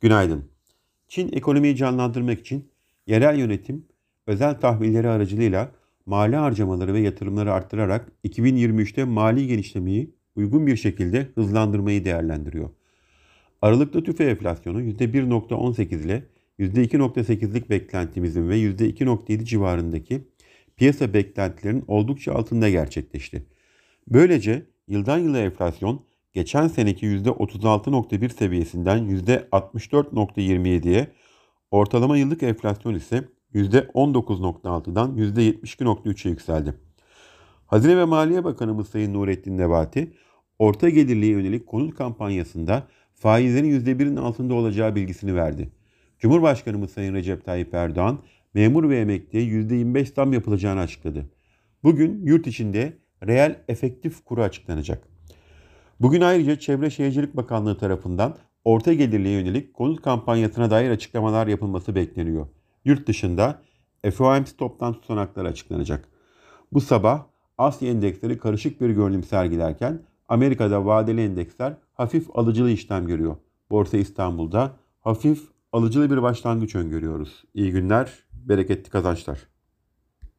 Günaydın. Çin ekonomiyi canlandırmak için yerel yönetim özel tahvilleri aracılığıyla mali harcamaları ve yatırımları arttırarak 2023'te mali genişlemeyi uygun bir şekilde hızlandırmayı değerlendiriyor. Aralıkta tüfe enflasyonu %1.18 ile %2.8'lik beklentimizin ve %2.7 civarındaki piyasa beklentilerinin oldukça altında gerçekleşti. Böylece yıldan yıla enflasyon geçen seneki %36.1 seviyesinden %64.27'ye, ortalama yıllık enflasyon ise %19.6'dan %72.3'e yükseldi. Hazine ve Maliye Bakanımız Sayın Nurettin Nebati, orta gelirliğe yönelik konut kampanyasında faizlerin %1'in altında olacağı bilgisini verdi. Cumhurbaşkanımız Sayın Recep Tayyip Erdoğan, memur ve emekliye %25 zam yapılacağını açıkladı. Bugün yurt içinde reel efektif kuru açıklanacak. Bugün ayrıca Çevre Şehircilik Bakanlığı tarafından orta gelirliye yönelik konut kampanyasına dair açıklamalar yapılması bekleniyor. Yurt dışında FOMC toplantı tutanakları açıklanacak. Bu sabah Asya endeksleri karışık bir görünüm sergilerken Amerika'da vadeli endeksler hafif alıcılı işlem görüyor. Borsa İstanbul'da hafif alıcılı bir başlangıç öngörüyoruz. İyi günler, bereketli kazançlar.